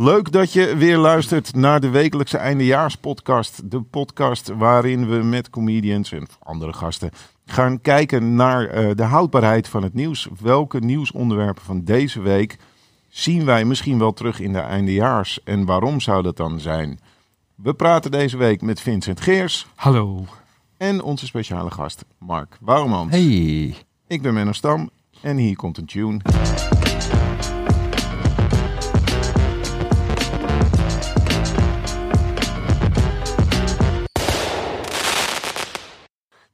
Leuk dat je weer luistert naar de wekelijkse eindejaarspodcast. De podcast waarin we met comedians en andere gasten gaan kijken naar eh, de houdbaarheid van het nieuws. Welke nieuwsonderwerpen van deze week zien wij misschien wel terug in de eindejaars en waarom zou dat dan zijn? We praten deze week met Vincent Geers Hallo. en onze speciale gast Mark Wouwmans. Hey. Ik ben Menno Stam en hier komt een tune.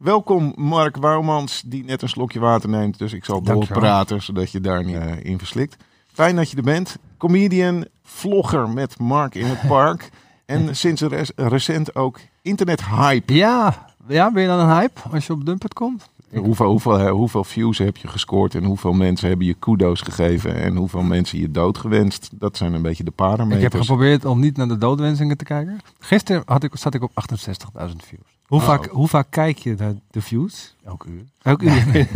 Welkom Mark Wouwmans, die net een slokje water neemt. Dus ik zal doorpraten, zodat je daar niet eh, in verslikt. Fijn dat je er bent. Comedian, vlogger met Mark in het park. En sinds recent ook internet-hype. Ja, ja, ben je dan een hype als je op Dumpert komt? Hoeveel, hoeveel, hoeveel views heb je gescoord en hoeveel mensen hebben je kudo's gegeven en hoeveel mensen je dood gewenst? Dat zijn een beetje de parameters. Ik heb geprobeerd om niet naar de doodwensingen te kijken. Gisteren had ik, zat ik op 68.000 views. Hoe, Oh. vaak, hoe vaak kijk je naar de views? Elk uur. Elk uur.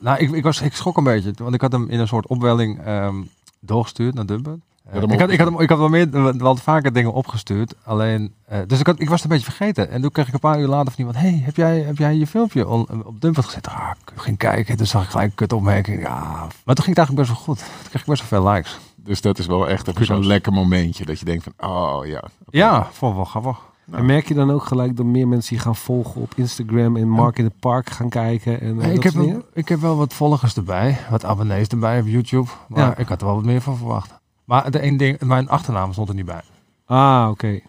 Nou, ik, ik, was, ik schrok een beetje, want ik had hem in een soort opwelling ehm, doorgestuurd naar Dumpert. Eh, ik, had, ik, had hem, ik had wel meer, wel vaker dingen opgestuurd. Alleen, eh, dus ik, had, ik was het een beetje vergeten. En toen kreeg ik een paar uur later van iemand: Hey, heb jij, heb jij je filmpje on- op Dumpert gezet? Ah, ik ging kijken. Toen zag ik gelijk een kut opmerking. Ja. Maar toen ging het eigenlijk best wel goed. Toen kreeg ik best wel veel likes. Dus dat is wel echt zo'n lekker momentje dat je denkt van, oh ja. Ja, vond ik wel grappig. Nou. En merk je dan ook gelijk dat meer mensen je gaan volgen op Instagram en Mark in het Park gaan kijken? En, eh, ik, dat heb wel, ik heb wel wat volgers erbij, wat abonnees erbij op YouTube. Maar Ja. ik had er wel wat meer van verwacht. Maar de één ding, mijn achternaam stond er niet bij. Ah, oké.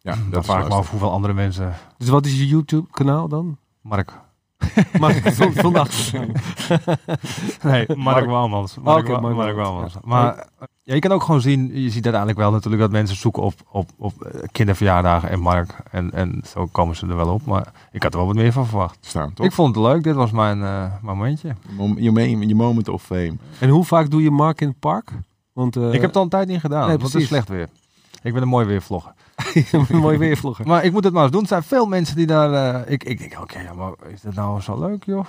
Ja, Dat vraag ik me af hoeveel andere mensen... Dus wat is je YouTube kanaal dan? Mark. Mark achternaam. Nee, Mark Waalmans. Mark, Oké, Wa- Mark Mark Waalmans, Waalmans. Maar ja, je kan ook gewoon zien, je ziet uiteindelijk wel natuurlijk dat mensen zoeken op, op, op eh, kinderverjaardagen en Mark. En, en zo komen ze er wel op. Maar ik had er wel wat meer van verwacht. Staan, toch? Ik vond het leuk, dit was mijn eh, mijn momentje. Je Je, me- je moment of fame. En hoe vaak doe je Mark in het Park? Want, eh, ik heb het al een tijd niet gedaan, nee, want het is slecht weer. Ik ben een mooi weervlogger. een mooi weervlogger. Maar ik moet het maar eens doen. Er zijn veel mensen die daar... eh, ik, ik denk, oké, ja, maar is dat nou zo leuk, joh?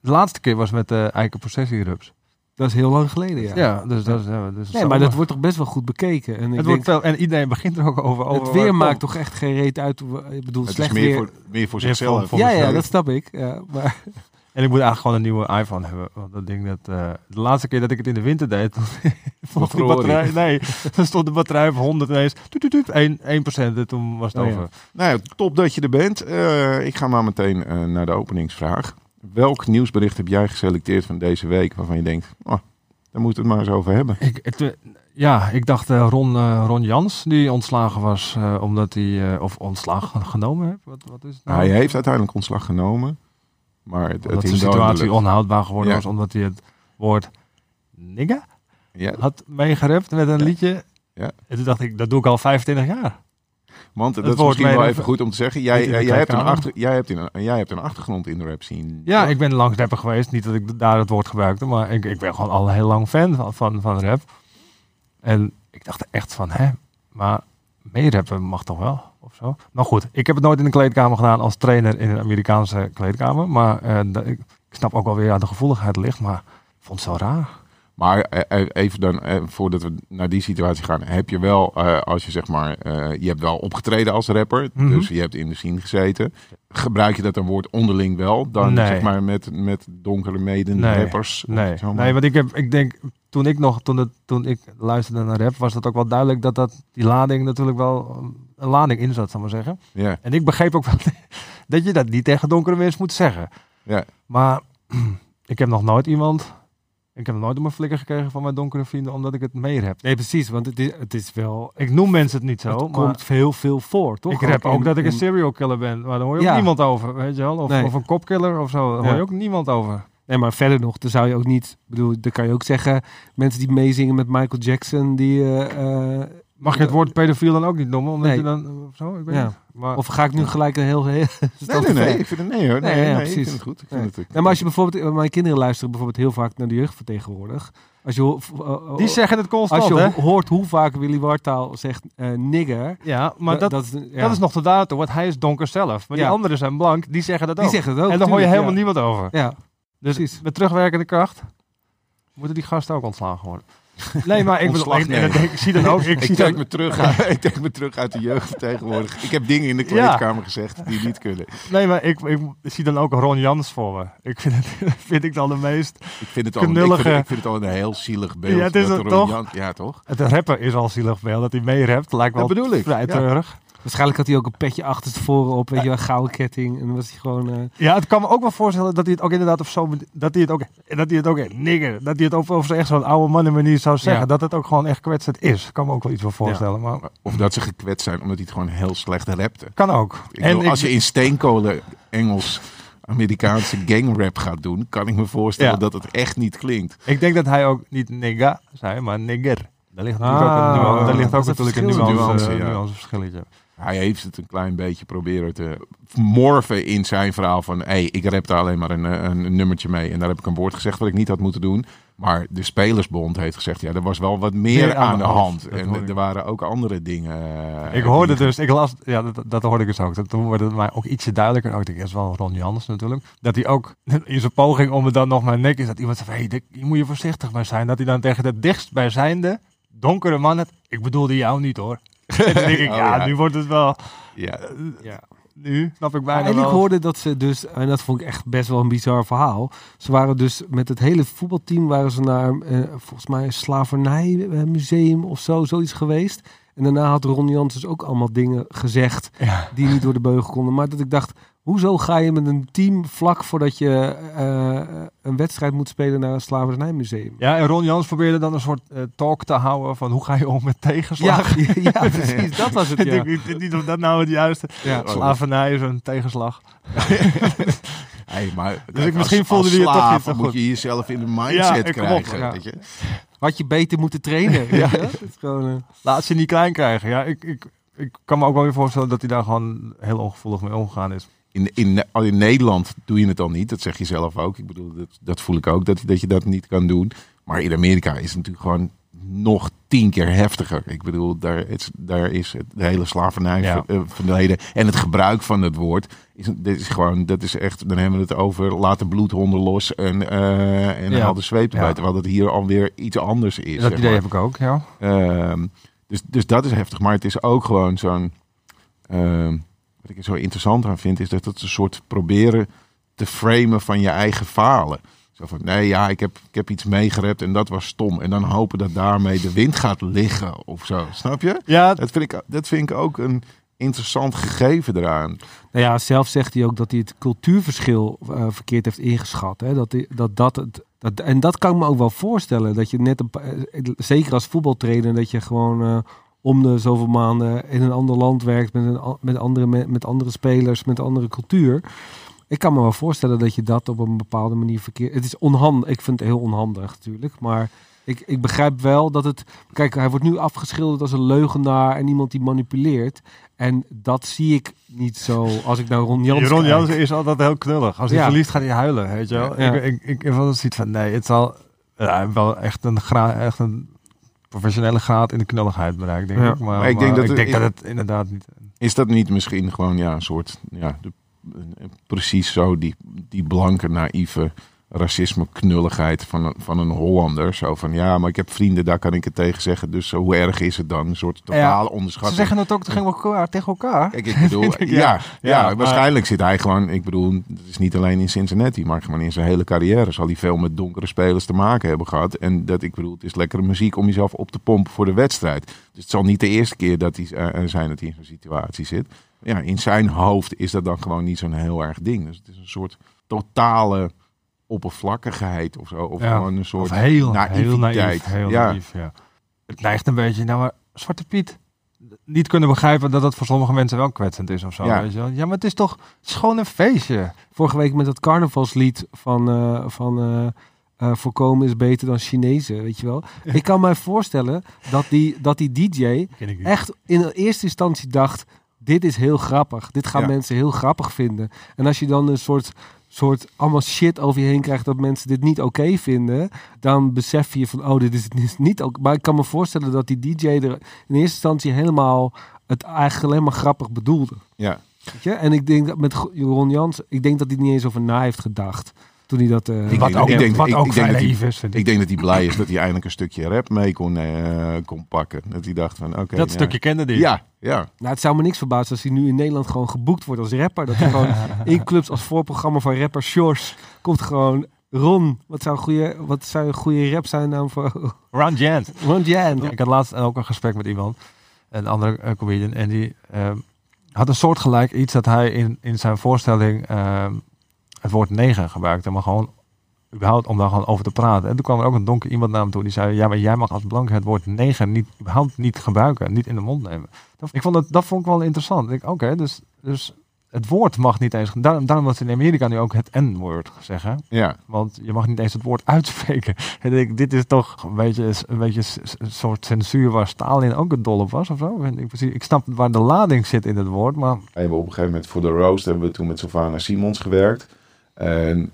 De laatste keer was met de Eiken Processierups. Dat is heel lang geleden, ja. Ja, dus dat is... ja, dus Nee, maar dat wordt toch best wel goed bekeken. En ik het denk, wordt veel, en iedereen begint er ook over. over het weer maakt toch echt geen reet uit. Ik bedoel, Het is slecht meer weer. voor, meer voor Meer zichzelf. voor- ja, ja, dat snap ik. Ja, maar En ik moet eigenlijk gewoon een nieuwe iPhone hebben. Want dat ding dat... eh, de laatste keer dat ik het in de winter deed... vond die verloor batterij... Nee, dan stond de batterij op 100 ineens... Toet, toet, toet, 1, 1% en toen was het Oh ja. over. Nou ja, top dat je er bent. Eh, ik ga maar meteen eh, naar de openingsvraag. Welk nieuwsbericht heb jij geselecteerd van deze week waarvan je denkt, oh, daar moeten we het maar eens over hebben? Ik, het, ja, ik dacht Ron, Ron Jans, die ontslagen was omdat hij... of ontslag genomen heeft. Wat, wat is het nou? Hij heeft uiteindelijk ontslag genomen, maar het, de situatie onhoudbaar geworden Ja. was, omdat hij het woord nigga Ja, had meegerept met een liedje. Ja. En toen dacht ik, dat doe ik al 25 jaar. want dat is misschien wel even goed om te zeggen. Jij, jij, hebt, een achter, jij, hebt, een, jij hebt een achtergrond in de rap scene. Ja, ik ben langs rapper geweest. Niet dat ik daar het woord gebruikte, maar ik, ik ben gewoon al heel lang fan van, van, van rap. En ik dacht echt van, hè, maar meerappen mag toch wel? Of zo. Maar goed, ik heb het nooit in een kleedkamer gedaan als trainer in een Amerikaanse kleedkamer. Maar eh, ik, snap ook wel weer aan de gevoeligheid ligt, maar ik vond het zo raar. Maar eh, eh, even dan, voordat we naar die situatie gaan, heb je wel, als je zeg maar, je hebt wel opgetreden als rapper, Mhm. dus je hebt in de scene gezeten. Gebruik je dat een woord onderling wel, dan Nee. zeg maar met, met donkere meden Nee. rappers? Nee, nee want ik, heb, ik denk, toen ik nog, toen, het, toen ik luisterde naar rap, was dat ook wel duidelijk dat, dat die lading natuurlijk wel um, een lading in zat, zal ik maar zeggen. Ja, En ik begreep ook wel dat je dat niet tegen donkere mensen moet zeggen. ja. Maar ik heb nog nooit iemand, ik heb nog nooit op mijn flikker gekregen van mijn donkere vrienden, omdat ik het meer heb. nee, precies. Want het is, het is wel... Ik noem mensen het niet zo, het maar komt heel veel voor, toch? ik rap ook in- dat ik een serial killer ben. Maar daar hoor je Ja. ook niemand over, weet je wel. Of, Nee. of een kopkiller of zo, daar hoor Ja. je ook niemand over. Nee, maar verder nog, dan zou je ook niet... Ik bedoel, dan kan je ook zeggen... Mensen die meezingen met Michael Jackson, die... eh, eh, Mag je het woord pedofiel dan ook niet noemen? Omdat Nee. je dan, of zo, ik weet Ja. niet. Maar, of ga ik nu gelijk een heel... heel Nee, dat nee, nee, ik vind het nee hoor. Nee, Nee, ja, nee, ik precies. vind het goed. Ik vind Nee. het, ik- Ja, maar als je bijvoorbeeld... eh, Mijn kinderen luisteren bijvoorbeeld heel vaak naar de jeugdvertegenwoordig. Als je, die zeggen het constant, als je hè? hoort hoe vaak Willy Wartaal zegt eh, nigger... Ja, maar dat, dat, is, ja. is nog te datum, want hij is donker zelf. Maar Ja. die anderen zijn blank, die zeggen dat Die ook. zeggen het ook. en daar hoor je helemaal ja. niemand over. Ja, Dus Precies. met terugwerkende kracht moeten die gasten ook ontslagen worden. Nee, maar ik, bedoel, ik, ik zie dan ook... Ik, Ik zie trek, dan, me terug, uit- ik trek me terug uit de jeugd tegenwoordig. Ik heb dingen in de kleedkamer gezegd die niet kunnen. nee, maar ik, ik zie dan ook Ron Jans voor me. Ik vind het vind ik dan de meest... Ik vind het al, ik Knullige- vind, ik vind het al een heel zielig beeld. Ja, het is dat het er een toch? Jan- ja, toch? Het rappen is al zielig beeld. Dat hij mee rapt lijkt wel Dat bedoel ik, vrij ja. treurig. Waarschijnlijk had hij ook een petje achter tevoren op, weet je wel, een gouden ketting. En was hij gewoon... eh, Ja, het kan me ook wel voorstellen dat hij het ook inderdaad of zo... Dat hij het ook... Dat hij het ook... Nigger. Dat hij het ook over echt zo'n oude mannen manier zou zeggen. Ja. Dat het ook gewoon echt kwetsend is. Kan me ook wel iets voor voorstellen. Maar Of dat ze gekwetst zijn omdat hij het gewoon heel slecht rapte. kan ook. Ik bedoel, ik- als je in steenkolen Engels Amerikaanse gangrap gaat doen, kan ik me voorstellen Ja. dat het echt niet klinkt. Ik denk dat hij ook niet nigga zei, maar nigger. Daar ligt natuurlijk Ah, ook een, nuance- daar ligt ook natuurlijk een nuance, Nuance, ja. nuance verschilletje. Hij heeft het een klein beetje proberen te morfen in zijn verhaal van... hey, ik rapte alleen maar een, een nummertje mee en daar heb ik een woord gezegd wat ik niet had moeten doen. Maar de Spelersbond heeft gezegd, ja, er was wel wat meer Meer aan, de hand. En er waren ook andere dingen. eh, Ik hoorde die- dus, ik las, ja, dat, dat hoorde ik dus ook. Dat- Toen wordt het mij ook ietsje duidelijker. Ook, dat is wel Ron Jans natuurlijk. Dat hij ook in zijn poging om het dan nog maar nek is. Dat iemand zegt, hey, dit- hier moet je voorzichtig mee zijn. Dat hij dan tegen de dichtstbijzijnde donkere man het, ik bedoelde jou niet hoor. En dan denk ik, Oh, ja, ja. nu wordt het wel, Ja, ja. nu snap ik bijna en ik hoorde dat ze dus, en dat vond ik echt best wel een bizar verhaal. Ze waren dus met het hele voetbalteam waren ze naar eh, volgens mij een slavernijmuseum of zo, zoiets geweest. En daarna had Ron Jans dus ook allemaal dingen gezegd Ja. die niet door de beugel konden. Maar dat ik dacht, hoezo ga je met een team vlak voordat je eh, een wedstrijd moet spelen naar een slavernijmuseum? Ja, en Ron Jans probeerde dan een soort eh, talk te houden van hoe ga je om met tegenslag. Ja, ja, precies. Dat was het, Ik ja. denk niet- niet of dat nou het juiste... ja. Slavernij is een tegenslag. hey, maar Dus ik misschien voelde die het toch niet moet goed. je jezelf in de mindset ik op, krijgen. ja. Weet je? Had je beter moeten trainen. weet je? Het is gewoon, eh, Laat ze niet klein krijgen. Ja, ik, ik, ik kan me ook wel weer voorstellen dat hij daar gewoon heel ongevoelig mee omgegaan is. In, in, in Nederland doe je het al niet. Dat zeg je zelf ook. Ik bedoel, dat, dat voel ik ook, dat, dat je dat niet kan doen. Maar in Amerika is het natuurlijk gewoon nog tien keer heftiger. Ik bedoel, daar is, daar is het, de hele slavernij Ja. ver- eh, verleden. En het gebruik van het woord is, dit is gewoon, dat is echt, dan hebben we het over laat de bloedhonden los en, eh en Ja. haal de zweep erbij. Ja. Terwijl het hier alweer iets anders is. dat idee maar. heb ik ook, ja. Ehm, dus, dus dat is heftig. Maar het is ook gewoon zo'n. ehm, wat ik er zo interessant aan vind, is dat het een soort proberen te framen van je eigen falen. Zo van, nee, ja, ik heb, ik heb iets meegerept en dat was stom. En dan hopen dat daarmee de wind gaat liggen of zo. Snap je? Ja, Dat vind ik, dat vind ik ook een interessant gegeven eraan. Nou ja, zelf zegt hij ook dat hij het cultuurverschil eh, verkeerd heeft ingeschat. Hè? Dat, dat, dat, het, dat, en dat kan ik me ook wel voorstellen. Dat je net, een, eh, zeker als voetbaltrainer, dat je gewoon eh, om de zoveel maanden in een ander land werkt. Met, een, met, andere, me- met andere spelers, met een andere cultuur. Ik kan me wel voorstellen dat je dat op een bepaalde manier verkeerd... Het is onhandig. Ik vind het heel onhandig natuurlijk. Maar ik, ik begrijp wel dat het... Kijk, hij wordt nu afgeschilderd als een leugenaar en iemand die manipuleert. En dat zie ik niet zo als ik naar Ron Jans Ron. Jansen is altijd heel knullig. Als hij Ja. verliest gaat hij huilen, weet je wel. Ja. Ik, ik, ik heb wel zoiets van, nee, het zal ja, wel echt een, gra echt een professionele graad in de knulligheid bereikt, denk Ja. ik. Maar, Maar ik denk maar dat ik het- denk dat het inderdaad niet... Is dat niet misschien gewoon ja, een soort, ja, de, precies zo die, die blanke, naïeve racisme, knulligheid van een, van een Hollander. Zo van, ja, maar ik heb vrienden, daar kan ik het tegen zeggen. Dus hoe erg is het dan? Een soort totale Ze onderschatting. zeggen het ook tegen elkaar. Tegen elkaar. Kijk, ik bedoel, Ja, ja, ja, ja, waarschijnlijk zit hij gewoon, ik bedoel, het is niet alleen in Cincinnati, maar gewoon in zijn hele carrière zal hij veel met donkere spelers te maken hebben gehad. En dat, ik bedoel, het is lekkere muziek om jezelf op te pompen voor de wedstrijd. Dus het zal niet de eerste keer dat hij eh, eh, zijn dat hij in zo'n situatie zit. Ja, in zijn hoofd is dat dan gewoon niet zo'n heel erg ding. Dus het is een soort totale oppervlakkigheid of zo. Of Ja, gewoon een soort Of heel, heel naïviteit. naïef. Heel ja. naïef, ja. Het neigt een beetje, nou maar Zwarte Piet, niet kunnen begrijpen dat het voor sommige mensen wel kwetsend is of zo. Ja. Weet je wel. ja, maar het is toch gewoon een feestje. Vorige week met dat carnavalslied van, eh, van eh, eh, voorkomen is beter dan Chinezen, weet je wel. Ik kan mij voorstellen dat die, dat die DJ echt in eerste instantie dacht, dit is heel grappig. Dit gaan Ja. mensen heel grappig vinden. En als je dan een soort, soort allemaal shit over je heen krijgt dat mensen dit niet oké vinden, dan besef je van, oh, dit is, dit is niet oké. Maar ik kan me voorstellen dat die DJ er in eerste instantie helemaal het eigenlijk alleen maar grappig bedoelde. Ja. Weet je? En ik denk dat met Ron Jans, ik denk dat hij niet eens over na heeft gedacht. Toen hij dat... eh, Ik wat denk- ook, ik denk- wat ik- ook ik denk zijn dat die- leven is. ik. Denk dat hij blij is dat hij eindelijk een stukje rap mee kon, eh, kon pakken. Dat hij dacht van, oké. dat ja. stukje kende die. Ja, ja. Nou, het zou me niks verbazen als hij nu in Nederland gewoon geboekt wordt als rapper. Dat hij gewoon in clubs als voorprogramma van rapper Shores komt gewoon... Ron, wat zou een goede, wat zou een goede rap zijn naam voor Ron Jant. Ron Jan? Ik had laatst ook een gesprek met iemand, een andere eh, comedian, en die ehm, had een soortgelijk iets dat hij in, in zijn voorstelling ehm, het woord negen gebruikte, maar gewoon überhaupt om daar gewoon over te praten. En toen kwam er ook een donker iemand naar hem toe die zei, ja, maar jij mag als blanke het woord negen niet, überhaupt niet gebruiken, niet in de mond nemen. Dat, ik vond dat, dat vond ik wel interessant. Ik, Oké, dus, dus het woord mag niet eens, daarom, daarom wordt in Amerika nu ook het N-woord zeggen. ja. Want je mag niet eens het woord uitspreken. En ik, dit is toch een beetje een beetje een soort censuur waar Stalin ook een dol op was of zo. Ik, precies- ik snap waar de lading zit in het woord, maar We hebben op een gegeven moment voor de roast hebben we toen met Sylvana Simons gewerkt. En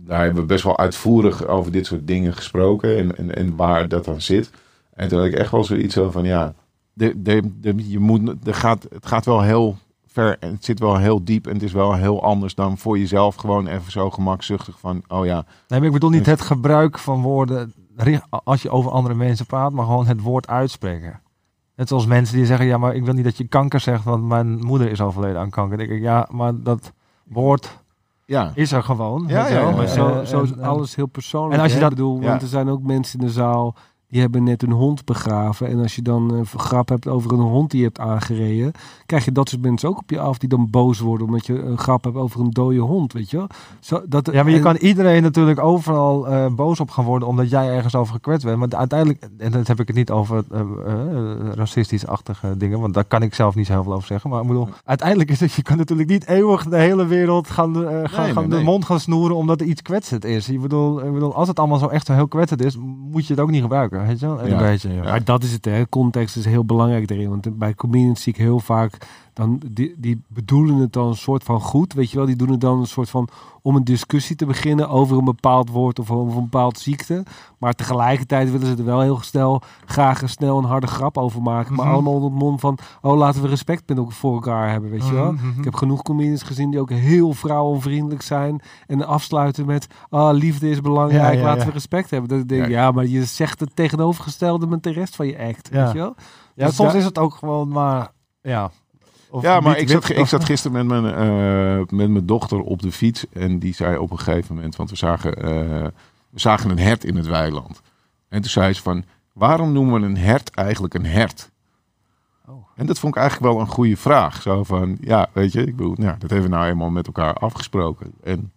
daar hebben we best wel uitvoerig over dit soort dingen gesproken en, en, en waar dat dan zit. En toen had ik echt wel zoiets zo van ja, de, de, de, je moet, de gaat, het gaat wel heel ver en het zit wel heel diep en het is wel heel anders dan voor jezelf gewoon even zo gemakzuchtig van oh ja, Nee, maar ik bedoel niet het gebruik van woorden als je over andere mensen praat, maar gewoon het woord uitspreken. Net zoals mensen die zeggen, ja, maar ik wil niet dat je kanker zegt, want mijn moeder is overleden aan kanker. Dan denk ik, ja, maar dat woord ja, is er gewoon. Ja, ja, Maar zo, zo is alles heel persoonlijk. En als je hè? dat- ja. want er zijn ook mensen in de zaal die hebben net een hond begraven. En als je dan een grap hebt over een hond die je hebt aangereden, krijg je dat soort mensen ook op je af die dan boos worden omdat je een grap hebt over een dode hond, weet je wel? Zo, dat, Ja, maar je en- kan iedereen natuurlijk overal eh, boos op gaan worden omdat jij ergens over gekwetst bent. Maar uiteindelijk, en dan heb ik het niet over eh, eh, racistisch-achtige dingen, want daar kan ik zelf niet zo heel veel over zeggen. Maar ik bedoel, uiteindelijk is het, je kan natuurlijk niet eeuwig de hele wereld gaan, gaan, nee, gaan de nee. mond gaan snoeren omdat er iets kwetsend is. Ik bedoel, ik bedoel, als het allemaal zo echt zo heel kwetsend is, moet je het ook niet gebruiken. Weet je wel? En ja. Maar dat is het, hè. Context is heel belangrijk erin. Want bij comedians zie ik heel vaak, dan, die, die bedoelen het dan een soort van goed, weet je wel. Die doen het dan een soort van om een discussie te beginnen over een bepaald woord of over een bepaald ziekte. Maar tegelijkertijd willen ze er wel heel snel, graag een snel een harde grap over maken. Maar Mhm. allemaal onder het mond van, oh laten we respect voor elkaar hebben, weet je wel. Mhm, mhm. Ik heb genoeg comedians gezien die ook heel vrouwenvriendelijk zijn. En afsluiten met, ah, liefde is belangrijk, Ja, ja, laten ja. we respect hebben. Dat ik denk, Ja. maar je zegt het tegenovergestelde met de rest van je act, Ja. weet je wel? Ja, Dus soms daar- is het ook gewoon maar, ja. Of Ja, maar ik zat, ik zat gisteren met mijn, eh, met mijn dochter op de fiets. En die zei op een gegeven moment, want we zagen, eh, we zagen een hert in het weiland. En toen zei ze van, waarom noemen we een hert eigenlijk een hert? Oh. En dat vond ik eigenlijk wel een goede vraag. Zo van, ja, weet je, ik bedoel, nou, dat hebben we nou eenmaal met elkaar afgesproken. En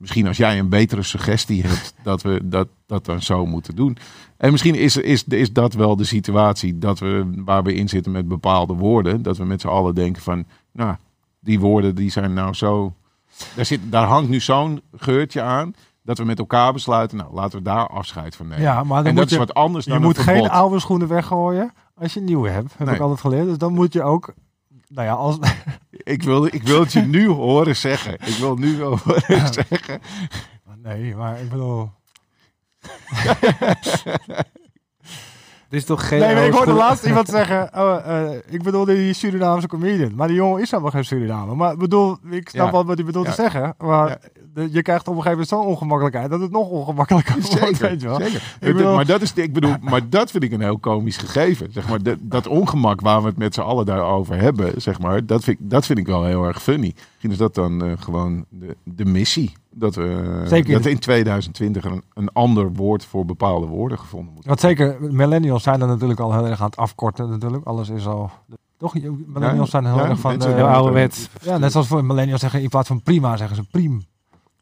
misschien als jij een betere suggestie hebt, dat we dat, dat dan zo moeten doen. En misschien is, is, is dat wel de situatie dat we, waar we in zitten met bepaalde woorden. Dat we met z'n allen denken van, nou, die woorden die zijn nou zo... Daar, zit, daar hangt nu zo'n geurtje aan, dat we met elkaar besluiten, nou, laten we daar afscheid van nemen. Ja, maar dan en moet dat je, is wat anders dan je moet geen oude schoenen weggooien als je nieuwe hebt. Heb Nee. ik altijd geleerd. Dus dan moet je ook, nou ja, als, Ik wil, ik wil het je nu horen zeggen. Ik wil het nu wel horen zeggen. nee, maar ik bedoel... Is toch geen... Nee, maar ik hoorde laatst iemand zeggen, oh, eh, ik bedoel die Surinaamse comedian. Maar die jongen is helemaal geen Surinamer. Maar ik bedoel, ik snap Ja. wel wat hij bedoelt Ja. te zeggen. Maar Ja. de- je krijgt op een gegeven moment zo'n ongemakkelijkheid dat het nog ongemakkelijker wordt, Zeker, weet je wel. zeker. Ik bedoel- maar, dat is, ik bedoel, maar dat vind ik een heel komisch gegeven. Zeg maar, dat, dat ongemak waar we het met z'n allen daarover hebben, zeg maar, dat, vind ik, dat vind ik wel heel erg funny. Misschien is dat dan eh, gewoon de, de missie. Dat we, Zeker. dat in 2020 een, een ander woord voor bepaalde woorden gevonden moet Want zeker, millennials zijn er natuurlijk al heel erg aan het afkorten natuurlijk. Alles is al... Toch? Millennials zijn heel ja, erg van... eh, Heel hebben ouderwets. ja, net zoals voor millennials zeggen in plaats van prima zeggen ze priem.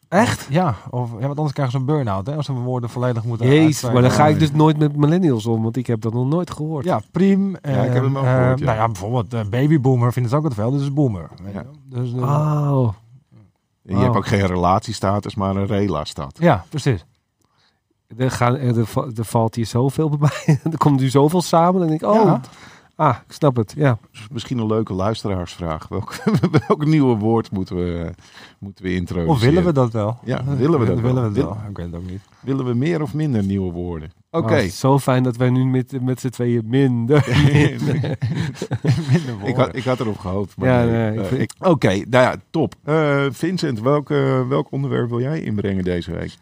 Echt? Ja, of, ja, want anders krijgen ze een burn-out hè, als ze woorden volledig moeten Jezus, maar dan ga ik dus nooit met millennials om, want ik heb dat nog nooit gehoord. Ja, priem. Ja, ik heb hem ook eh, ja. Nou ja, bijvoorbeeld eh, babyboomer vinden ze ook het veel, dus is boomer. weet Ja. je wel. Dus, eh, Oh. En je hebt Oh. ook geen relatiestatus, maar een rela-status. Ja, precies. Er, gaan, er, er va- valt hier zoveel bij mij. er komt nu zoveel samen. En ik oh, Ja. Ah, ik snap het. Ja. Misschien een leuke luisteraarsvraag. Welk, welk nieuwe woord moeten we, moeten we introduceren? Of willen we dat wel? Ja, willen we dat willen wel? we Wil- wel? Ik weet het ook niet. Willen we meer of minder nieuwe woorden? Oké. Oh, is zo fijn dat wij nu met, met z'n tweeën minder. Minder ik, had, ik had erop gehoopt. Ja, nee, eh, vind- Oké, nou ja, top. Eh, Vincent, welk, welk onderwerp wil jij inbrengen deze week?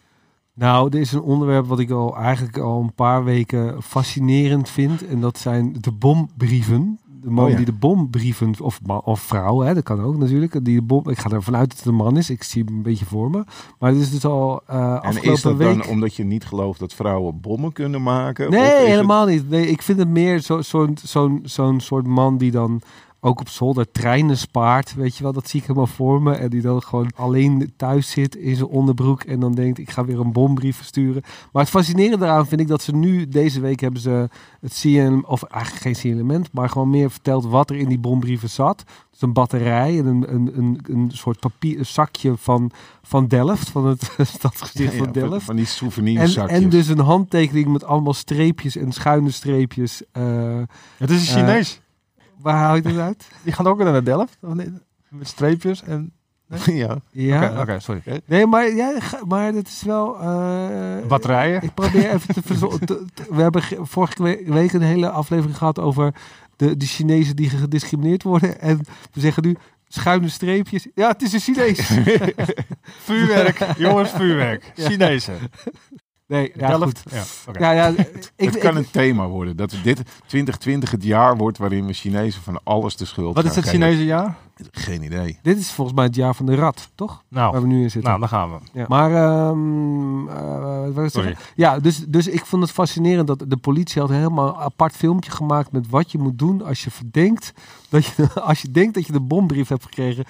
Nou, dit is een onderwerp wat ik al eigenlijk al een paar weken fascinerend vind. En dat zijn de bombrieven. De man Oh ja. die de bombrieven, of, of vrouw, hè, dat kan ook natuurlijk. Die de bom, ik ga ervan uit dat het een man is. Ik zie hem een beetje voor me. Maar dit is dus al eh En is dat week... dan omdat je niet gelooft dat vrouwen bommen kunnen maken? Nee, het- helemaal niet. Nee, ik vind het meer zo- zo'n zo'n soort man die dan ook op zolder treinen spaart. Weet je wel, dat zie ik helemaal voor me. En die dan gewoon alleen thuis zit in zijn onderbroek. En dan denkt, ik ga weer een bombrief versturen. Maar het fascinerende daaraan vind ik dat ze nu, deze week hebben ze het CN, of eigenlijk geen signalement, maar gewoon meer verteld wat er in die bombrieven zat. Dus een batterij en een, een, een, een soort papier, een zakje van, van Delft, van het stadsgezicht Ja, van Delft. Van die En, souvenirzakjes. en dus een handtekening met allemaal streepjes en schuine streepjes. Eh, Het is een Eh, Chinees. Waar haal je dat uit? Die gaan ook naar Delft. Met streepjes en... ja. Ja. Oké, sorry. Nee, maar, ja, maar dat is wel... eh, Batterijen. Ik probeer even te, verzo- te- te- We hebben ge- vorige we- week een hele aflevering gehad over de, de Chinezen die gediscrimineerd worden. En we zeggen nu schuine streepjes. Ja, het is een Chinees. Vuurwerk. Jongens, vuurwerk. Chinezen. Nee, ja, Delft. goed. Ja. Ja, ja, ik, het kan ik- een thema worden. Dat dit 2020 het jaar wordt waarin we Chinezen van alles de schuld Wat is het geven. Chinese jaar? Geen idee. dit is volgens mij het jaar van de rat, toch? Waar Nou, we nu in zitten. nou, dan gaan we. Ja. Maar, ehm, eh, wat Sorry. zeggen? Ja, dus, dus ik vond het fascinerend dat de politie had helemaal een apart filmpje gemaakt met wat je moet doen als je verdenkt dat je, als je denkt dat je de bombrief hebt gekregen.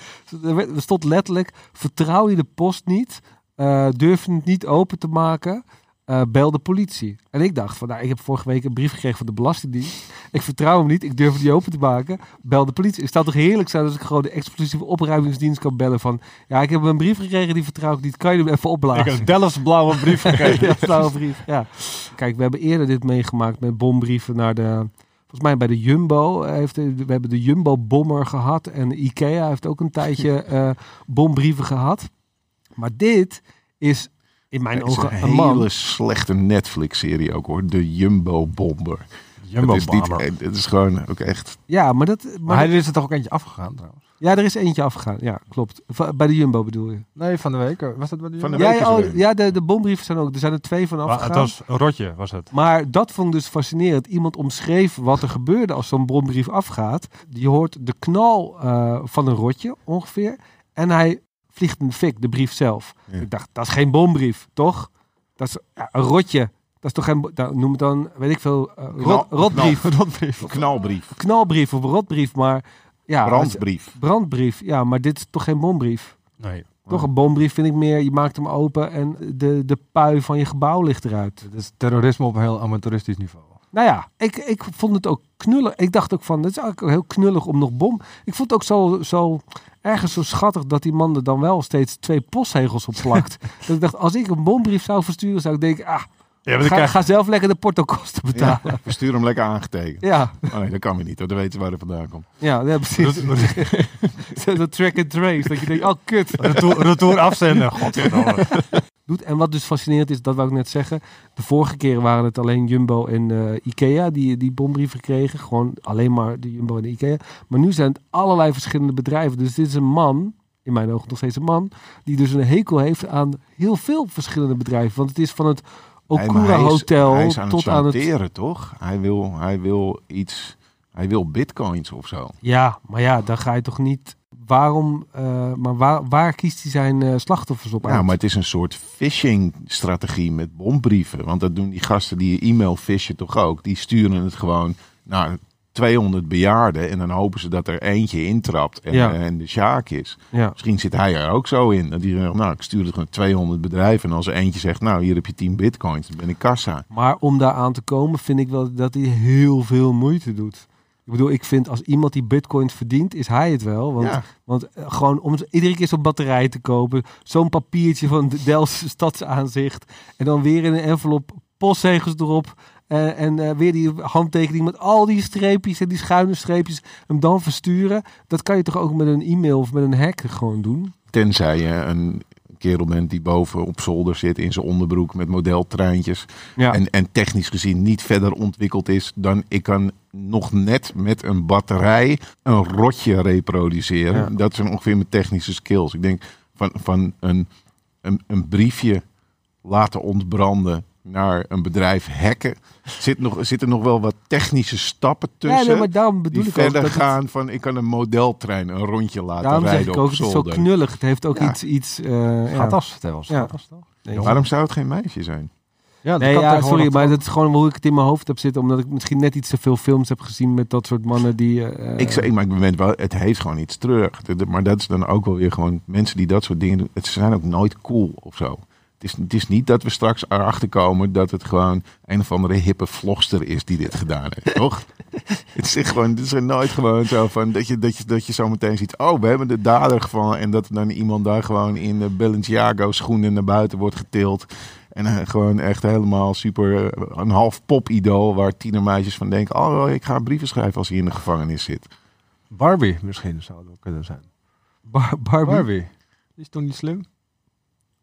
Er stond letterlijk, vertrouw je de post niet, eh, durf je het niet open te maken, eh, bel de politie. En ik dacht van, nou, ik heb vorige week een brief gekregen van de Belastingdienst. Ik vertrouw hem niet, ik durf het niet open te maken, bel de politie. Het zou toch heerlijk zijn als ik gewoon de explosieve opruimingsdienst kan bellen van, ja, ik heb een brief gekregen, die vertrouw ik niet, kan je hem even opblazen? Ik heb Delft's blauwe brief gekregen. Blauwe brief. Ja. Kijk, we hebben eerder dit meegemaakt met bombrieven naar de. Volgens mij bij de Jumbo heeft de- we hebben de Jumbo bommer gehad en Ikea heeft ook een tijdje eh, bombrieven gehad. Maar dit is in mijn Het ogen een een man. hele slechte Netflix-serie ook hoor. De Jumbo Bomber. Jumbo het is niet, Bomber. eh, Het is gewoon ook echt. Ja, maar dat. Maar Maar hij is er toch ook eentje afgegaan trouwens? ja, er is eentje afgegaan. Ja, klopt. Va- Bij de Jumbo bedoel je? Nee, van de week. Was dat bij de Van de Jumbo? Ja, week ja, oh, ja de, de bombrieven zijn ook. Er zijn er twee van Maar afgegaan. het was een rotje, was het. Maar dat vond ik dus fascinerend. Iemand omschreef wat er gebeurde als zo'n bombrief afgaat. Je hoort de knal eh, van een rotje ongeveer. En hij vliegt in de fik, de brief zelf. Ja. Ik dacht, dat is geen bombrief, toch? Dat is ja, een rotje. Dat is toch geen... Nou, noem het dan, weet ik veel, eh, rot, Knal- rotbrief. Rotbrief. Knalbrief. Knalbrief of rotbrief, maar... Ja, als- Brandbrief. brandbrief. Ja, maar dit is toch geen bombrief? Nee. Toch een bombrief vind ik meer, je maakt hem open en de, de pui van je gebouw ligt eruit. Het is terrorisme op een heel amateuristisch niveau. Nou ja, ik, ik vond het ook knullig. Ik dacht ook van, het is eigenlijk heel knullig om nog bom. Ik vond het ook zo, zo ergens zo schattig dat die man er dan wel steeds twee postzegels op plakt. dat ik dacht, als ik een bombrief zou versturen, zou ik denken, ah, Ja, ga, ga zelf lekker de portokosten betalen. Ja, sturen hem lekker aangetekend. Ja, Oh nee, dat kan weer niet. hoor. Dan weten ze waar hij vandaan komt. ja, ja, precies. dat track and trace. Dat je denkt, oh kut. Retour, retour afzenden. Godverdomme. Doet. En wat dus fascinerend is, dat wou ik net zeggen. De vorige keren waren het alleen Jumbo en eh, Ikea die die bombrieven kregen. Gewoon alleen maar de Jumbo en de Ikea. Maar nu zijn het allerlei verschillende bedrijven. Dus dit is een man, in mijn ogen nog steeds een man, die dus een hekel heeft aan heel veel verschillende bedrijven. Want het is van het Okura hij is- Hotel hij is aan tot het aan het... toch? Hij wil, hij wil iets... Hij wil bitcoins of zo. Ja, maar ja, dan ga je toch niet... Waarom, eh, maar waar, waar kiest hij zijn eh, slachtoffers op Ja, uit? maar het is een soort phishing-strategie met bombrieven. Want dat doen die gasten die e-mail fishen toch ook. Die sturen het gewoon naar 200 bejaarden. En dan hopen ze dat er eentje intrapt en, Ja. eh, en de Sjaak is. Ja. Misschien zit hij er ook zo in. Dat hij zegt, nou, ik stuur het gewoon 200 bedrijven. En als er eentje zegt, nou, hier heb je 10 bitcoins. Dan ben ik kassa. Maar om daar aan te komen, vind ik wel dat hij heel veel moeite doet. Ik bedoel, ik vind als iemand die bitcoins verdient, is hij het wel. Want, Ja. want eh, gewoon om iedere keer zo'n batterij te kopen, zo'n papiertje van de Delftse stadsaanzicht en dan weer in een envelop postzegels erop. eh, en eh, weer die handtekening met al die streepjes en die schuine streepjes, hem dan versturen. Dat kan je toch ook met een e-mail of met een hack gewoon doen? Tenzij je een kerel bent die boven op zolder zit in zijn onderbroek met modeltreintjes. Ja. En, en technisch gezien niet verder ontwikkeld is dan ik kan nog net met een batterij een rotje reproduceren. Ja. Dat zijn ongeveer mijn technische skills. Ik denk van, van een, een, een briefje laten ontbranden naar een bedrijf hacken. Zit, nog, zitten nog wel wat technische stappen ja, tussen. nee, maar daarom bedoel die ik ook verder het- gaan van ik kan een modeltrein een rondje laten Daarom zeg rijden ik ook, op het is zo zolder. knullig. Het heeft ook Ja. iets... iets eh, ja. Was Ja. toch? Nee, Waarom zou het geen meisje zijn? Ja, dat Nee, kan ja, tegenwoordig sorry, maar dat is gewoon hoe ik het in mijn hoofd heb zitten. Omdat ik misschien net iets te veel films heb gezien met dat soort mannen die... eh, ik zeg, maar ik ben wel, het heeft gewoon iets terug. Maar dat is dan ook wel weer gewoon mensen die dat soort dingen doen. Het zijn ook nooit cool of zo. Het is, het is niet dat we straks erachter komen dat het gewoon een of andere hippe vlogster is die dit gedaan heeft, toch? Het is gewoon, het is er nooit gewoon zo van dat je, dat je, dat je zo meteen ziet. Oh, we hebben de dader gevangen. En dat dan iemand daar gewoon in de Balenciaga schoenen naar buiten wordt getild. En eh, gewoon echt helemaal super, eh, een half popidool waar tienermeisjes van denken. Oh, ik ga brieven schrijven als hij in de gevangenis zit. Barbie misschien zou het ook kunnen zijn. Bar- Barbie. Barbie. Die is toch niet slim?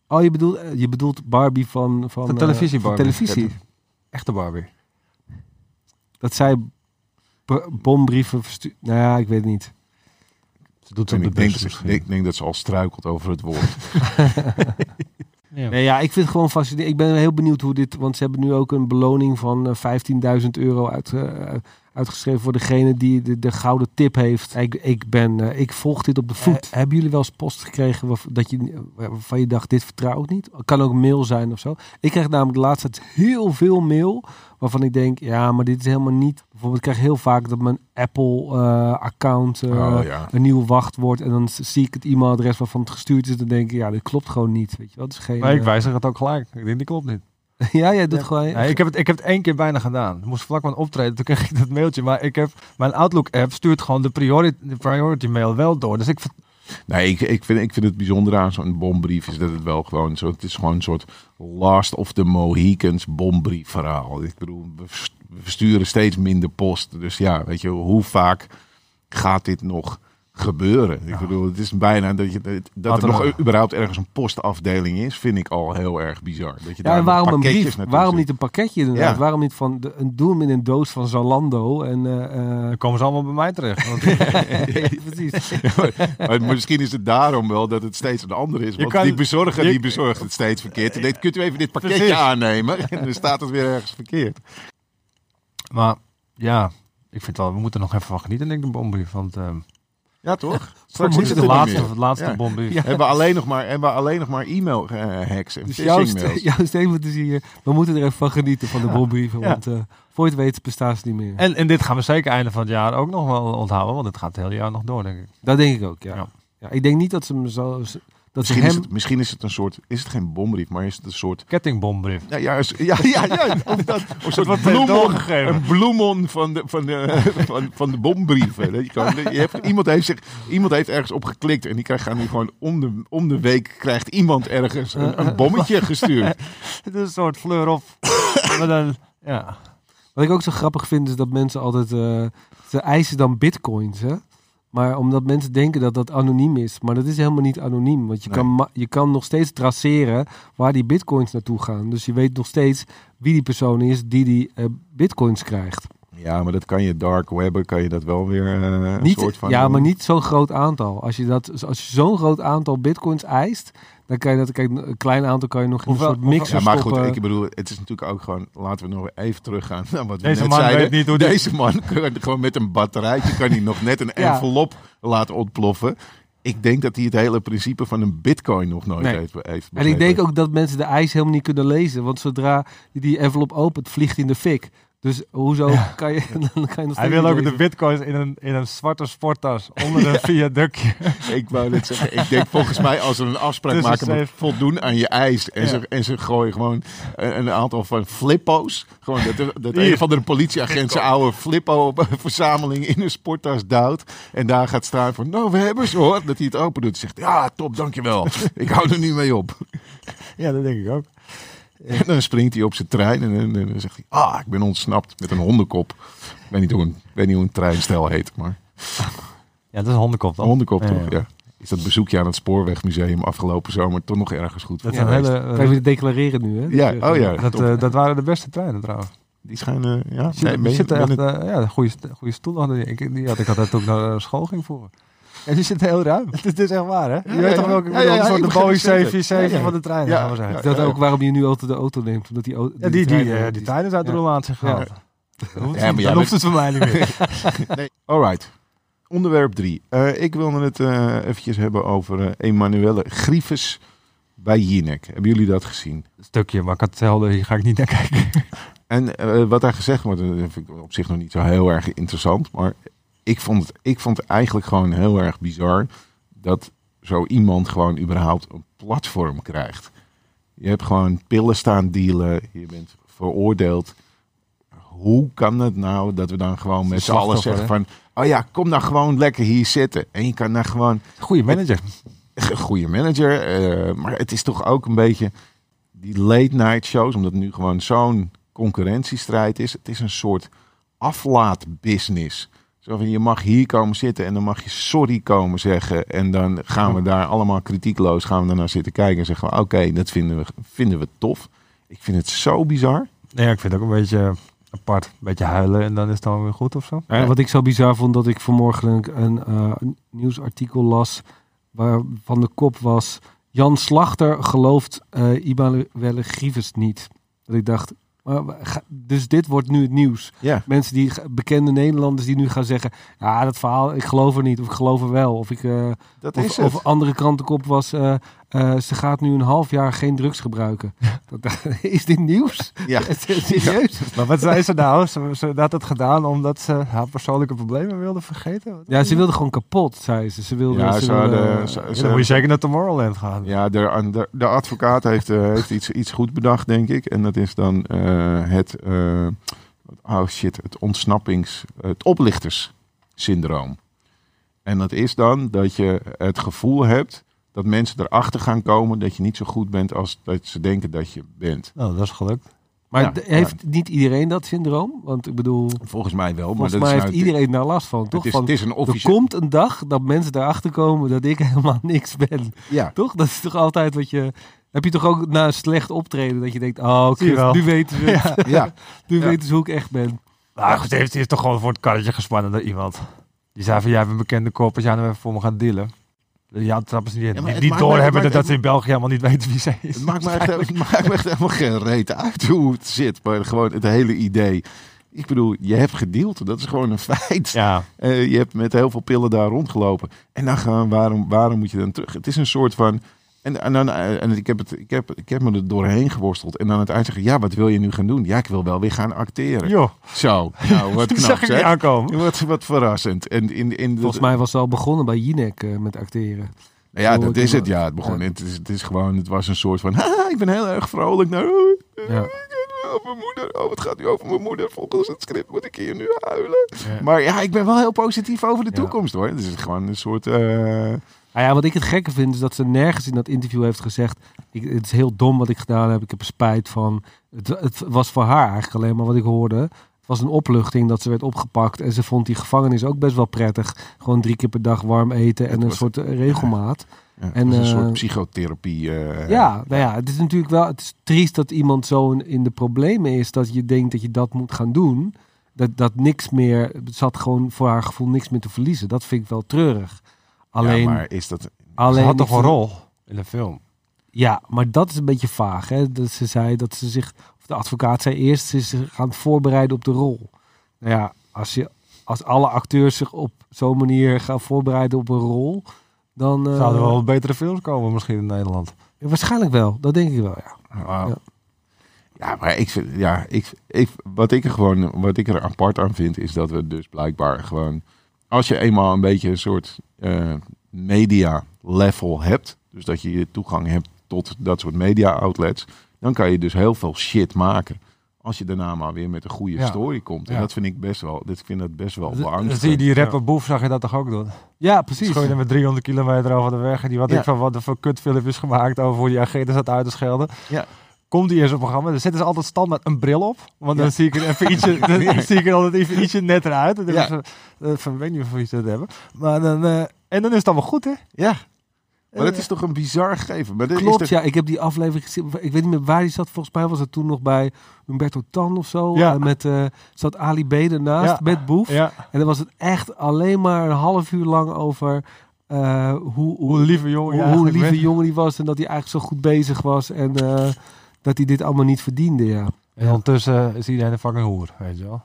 Oh, je bedoelt, eh, je bedoelt Barbie van... Van, Van televisie van Barbie. televisie. Echte Barbie. Dat zij bombrieven verstuurt. Nou ja, ik weet het niet. Ze doet het de denk, dat- ik denk dat ze al struikelt over het woord. Ja. Nee, ja, ik vind het gewoon fascinerend. Ik ben heel benieuwd hoe dit... Want ze hebben nu ook een beloning van eh, 15.000 euro uit, eh, uitgeschreven... voor degene die de, de gouden tip heeft. Ik, ik, ben, eh, ik volg dit op de voet. hebben jullie wel eens post gekregen... Dat je, waarvan je dacht, dit vertrouw ik niet? Kan ook mail zijn of zo. Ik krijg namelijk de laatste tijd heel veel mail... waarvan ik denk, ja, maar dit is helemaal niet... Bijvoorbeeld, ik krijg heel vaak dat mijn Apple-account... oh ja. een nieuw wachtwoord en dan zie ik het e-mailadres waarvan het gestuurd is en dan denk ik, ja, dit klopt gewoon niet, weet je wel. Het is geen, Maar ik eh, wijzig het ook gelijk. Ik denk, die klopt niet. ja, jij doet Ja. gewoon... Nee, ik, heb het, ik heb het één keer bijna gedaan. Ik moest vlak van optreden, toen kreeg ik dat mailtje. Maar ik heb, mijn Outlook-app stuurt gewoon de priority, de priority mail wel door. Dus ik, Nee, ik, ik, vind, ik vind het bijzonder aan zo'n bombrief is dat het wel gewoon zo. Het is gewoon een soort last of the Mohicans bombrief verhaal. Ik bedoel, we vers- we versturen steeds minder post. Dus ja, weet je, hoe vaak gaat dit nog gebeuren? Ik bedoel, het is bijna dat, je, dat, er nog überhaupt ergens een postafdeling is, vind ik al heel erg bizar. Dat je ja, daar waarom een pakketjes brief? Waarom niet een pakketje inderdaad? Ja. Waarom niet van, de, een, doe hem in een doos van Zalando en... eh, eh, dan komen ze allemaal bij mij terecht. Want precies. Maar, maar misschien is het daarom wel dat het steeds een ander is. Want kan- die bezorger je- die bezorgt het steeds verkeerd. En denkt, kunt u even dit pakketje Precies. aannemen? En dan staat het weer ergens verkeerd. maar ja, ik vind wel, we moeten er nog even van genieten, denk ik, de bombrief. Want ehm Ja, toch? Straks is het de laatste, de laatste Ja. Hebben we alleen nog maar, hebben we alleen nog maar e-mail eh, hacks en Dus jouw, phishing st- mails. jouw statement is hier, we moeten er even van genieten van de bombrieven, Ja. want eh, voor je het weet bestaan ze niet meer. En, en dit gaan we zeker einde van het jaar ook nog wel onthouden. Want het gaat het hele jaar nog door, denk ik. Dat denk ik ook, ja. Ja. ik denk niet dat ze hem zo... Dat Misschien is, hem... het, misschien is het een soort, is het geen bombrief, maar is het een soort, Kettingbombrief. ja, ja, is- ja, ja, ja of dat, of een soort wordt bloemon, een bloemon van de, van de, van, van de bombrieven. Je je hebt, iemand, heeft zich, iemand heeft ergens op geklikt en die krijgt gaan nu gewoon om de, om de week krijgt iemand ergens een, een bommetje gestuurd. Het is een soort fleur met een, ja. Wat ik ook zo grappig vind is dat mensen altijd... eh, ze eisen dan bitcoins, hè? Maar omdat mensen denken dat dat anoniem is. Maar dat is helemaal niet anoniem. Want je, Nee. kan, je kan nog steeds traceren waar die bitcoins naartoe gaan. Dus je weet nog steeds wie die persoon is die die eh, bitcoins krijgt. Ja, maar dat kan je dark webben, kan je dat wel weer een Niet, soort van... ja, maar niet zo'n groot aantal. Als je, dat, als je zo'n groot aantal bitcoins eist, dan kan je dat... Kijk, een klein aantal kan je nog in een soort mixer Ja, maar goed, ik bedoel, het is natuurlijk ook gewoon, laten we nog even teruggaan naar wat we Deze net man zeiden. weet niet hoe die- Deze man kan gewoon met een batterijtje, kan hij nog net een Ja. envelop laten ontploffen. Ik denk dat hij het hele principe van een bitcoin nog nooit Nee. heeft, heeft En ik denk ook dat mensen de eis helemaal niet kunnen lezen. Want zodra je die envelop opent, vliegt in de fik. Dus hoezo kan je... Dan kan je nog Hij wil ook de bitcoins in een, in een zwarte sporttas onder een viaductje. Ik wou net zeggen, ik denk volgens mij als er een afspraak Tussen maken, moet voldoen aan je eis. En, Ja. ze, en ze gooien gewoon een, een aantal van flippo's. Gewoon dat, een van de politieagent zijn oude flippo-verzameling in een sporttas duwt. En daar gaat staan van, nou we hebben ze hoor. Dat hij het open doet. Zegt, ja top, dankjewel. ik hou er nu mee op. ja, dat denk ik ook. En dan springt hij op zijn trein en, dan- en dan zegt hij, ah, ik ben ontsnapt met een hondenkop. Ik weet niet hoe een, ik weet niet hoe een treinstijl heet, maar Ja, dat is een hondenkop dan. een hondenkop Ja, toch, ja. ja. Is dat bezoekje aan het Spoorwegmuseum afgelopen zomer toch nog ergens goed Dat voor zijn geweest? hele... Ga je declareren nu, hè? Ja, oh ja. dat, eh, dat waren de beste treinen trouwens. Die schijnen, ja. Die zitten, Nee, echt, het- eh, ja, goede, goede stoelen hadden die. Ik, die had ik altijd toen ik naar school ging voor. Ja, die zitten heel ruim. Het is echt waar, hè? Je ja, weet ja. toch welke Ja, soort de Boeing het zeker. 747 Ja, ja. van de trein. Ja, gaan we zeggen. dat ook waarom je nu altijd de auto neemt? Omdat die, die, die, treinen- eh, die zijn uit de Ja. roulatie gehaald. Ja, Dan hoeft, maar het- jij dan bent- hoeft het voor mij niet meer. Nee. Alright. Onderwerp 3. ik wilde het eh eventjes hebben over eh Emanuele Grieves bij Jinek. Hebben jullie dat gezien? Stukje, maar ik had hetzelfde. Hier ga ik niet naar kijken. En eh, wat daar gezegd wordt, dat vind ik op zich nog niet zo heel erg interessant. Maar ik vond het, ik vond het eigenlijk gewoon heel erg bizar dat zo iemand gewoon überhaupt een platform krijgt. Je hebt gewoon pillen staan dealen, je bent veroordeeld. Hoe kan het nou dat we dan gewoon met z'n allen zeggen van... Oh ja, kom dan gewoon lekker hier zitten. En je kan daar gewoon Goeie manager. goede manager. eh, maar het is toch ook een beetje die late night shows, omdat het nu gewoon zo'n concurrentiestrijd is. Het is een soort aflaatbusiness. Zo van, je mag hier komen zitten en dan mag je sorry komen zeggen. En dan gaan we daar allemaal kritiekloos gaan we daarnaar zitten kijken en zeggen we, oké, dat vinden we, vinden we tof. Ik vind het zo bizar. Nee, ik vind het ook een beetje apart. Een beetje huilen en dan is het dan weer goed of zo. Ja, wat ik zo bizar vond, dat ik vanmorgen een, een, eh, nieuwsartikel las waarvan de kop was... Jan Slachter gelooft uh, Grieves niet. Dat ik dacht, maar, dus dit wordt nu het nieuws. Ja, Mensen die, bekende Nederlanders die nu gaan zeggen... Ja, dat verhaal, ik geloof er niet. Of ik geloof er wel. Of, ik, eh, dat of, is het. of andere krantenkop was... eh, eh, ze gaat nu een half jaar geen drugs gebruiken. Dat- is dit nieuws? ja. Serieus? Maar wat zei ze nou? Ze, ze had het gedaan omdat ze haar persoonlijke problemen wilde vergeten? Wat? Ja, ze wilde gewoon kapot, zei ze. Ze wilde... Ja, ze ze wilde, hadden- ze- Ja, ze- dan moet je zeker naar Tomorrowland gaan. Ja, de, de, de advocaat heeft, eh, heeft iets, iets goed bedacht, denk ik. En dat is dan eh, het, eh, oh shit, het ontsnappings, het oplichterssyndroom. En dat is dan dat je het gevoel hebt dat mensen erachter gaan komen dat je niet zo goed bent als dat ze denken dat je bent. Nou, dat is gelukt. Maar Ja, heeft niet iedereen dat syndroom? Want ik bedoel, Volgens mij wel, maar volgens mij is heeft nou- iedereen daar last van, toch? Het is, van, het is een er officieel. komt een dag dat mensen erachter komen dat ik helemaal niks ben. Ja, Toch? Dat is toch altijd wat je... Heb je toch ook na een slecht optreden dat je denkt... Oh, nu weten ze het. ja. Nu Ja. weten ze hoe ik echt ben. Nou, goed, heeft, is toch gewoon voor het karretje gespannen door iemand. Die zei van, jij bent een bekende kop als jij nou even voor me gaat dealen. Ja, trappen ze niet. Ja, maar maakt- doorhebben dat, dat ze in België helemaal niet weten wie zij is. Het maakt, me echt, het maakt me echt helemaal geen reet uit hoe het zit. Maar gewoon het hele idee. Ik bedoel, je hebt gedeeld. Dat is gewoon een feit. Ja, Eh, je hebt met heel veel pillen daar rondgelopen. En dan gaan, waarom, waarom moet je dan terug? Het is een soort van. En, en, dan, eh, en ik, heb het, ik, heb, ik heb me er doorheen geworsteld. En dan het uitzeggen: ja, wat wil je nu gaan doen? Ja, ik wil wel weer gaan acteren. joh. Zo, nou, wat knap zag ik niet aankomen. Wat, wat verrassend. En in, in de, Volgens mij was ze al begonnen bij Jinek eh, met acteren. Nou ja, dat is het. Ja, het begon. Ja. Het, is, het is gewoon, het was een soort van. Haha, ik ben heel erg vrolijk. Nou, Ja. oh, mijn moeder. Oh, wat gaat nu over mijn moeder? Volgens het script moet ik hier nu huilen. Maar ja, ik ben wel heel positief over de Ja. toekomst hoor. Het is gewoon een soort. eh, Nou ja, wat ik het gekke vind is dat ze nergens in dat interview heeft gezegd... Ik, het is heel dom wat ik gedaan heb, ik heb er spijt van. Het, het was voor haar eigenlijk alleen maar wat ik hoorde. Het was een opluchting dat ze werd opgepakt. En ze vond die gevangenis ook best wel prettig. Gewoon drie keer per dag warm eten en een was- soort eh, regelmaat. ja, En, een eh, soort psychotherapie. eh, ja, nou ja, het is natuurlijk wel... Het is triest dat iemand zo in, de problemen is... dat je denkt dat je dat moet gaan doen. Dat, dat niks meer... Had gewoon voor haar gevoel niks meer te verliezen. Dat vind ik wel treurig. Alleen... Ja, maar is dat. Ze had toch een rol in de film? Ja, maar dat is een beetje vaag. Hè? Dat ze zei dat ze zich, of de advocaat zei eerst, ze zich gaan voorbereiden op de rol. Nou ja, als, je, als alle acteurs zich op zo'n manier gaan voorbereiden op een rol, dan. eh, Zouden er wel betere films komen misschien in Nederland. ja, waarschijnlijk wel, dat denk ik wel, ja. Ja. Ja, maar ik, vind- ja, ik, ik, wat, ik er gewoon, wat ik er apart aan vind, is dat we dus blijkbaar gewoon. Als je eenmaal een beetje een soort eh, media level hebt, dus dat je je toegang hebt tot dat soort media outlets, dan kan je dus heel veel shit maken. Als je daarna maar weer met een goede Ja. story komt. En Ja. dat vind ik best wel, dit, ik vind dat best wel Dan zie je beangstigend. die rapper Boef, zag je dat toch ook doen? Ja, precies. Schoon met 300 kilometer over de weg. En die wat Ja. ik van wat er voor kutfilmpjes gemaakt over hoe die agenten zat uit te schelden. Ja. Komt hij in zo'n programma. Dan zetten ze altijd standaard een bril op. Want dan zie ik er even ietsje, dan zie ik er altijd even ietsje netter uit. Dan Ja. eh, van, weet niet of ze dat hebben. Maar dan, eh, en dan is het allemaal goed, hè? Ja. Maar Eh, dat is toch een bizar gegeven. Maar Klopt, is ja. Ik heb die aflevering gezien. Ik weet niet meer waar die zat. Volgens mij was het toen nog bij Humberto Tan of zo. Ja. Eh, met, zat Ali B ernaast Ja. met Boef. Ja, En dan was het echt alleen maar een half uur lang over hoe, hoe, lieve jongen hoe, lieve jongen die was. En dat hij eigenlijk zo goed bezig was. En dat hij dit allemaal niet verdiende, ja. En ondertussen is iedereen een fucking hoer, weet je wel.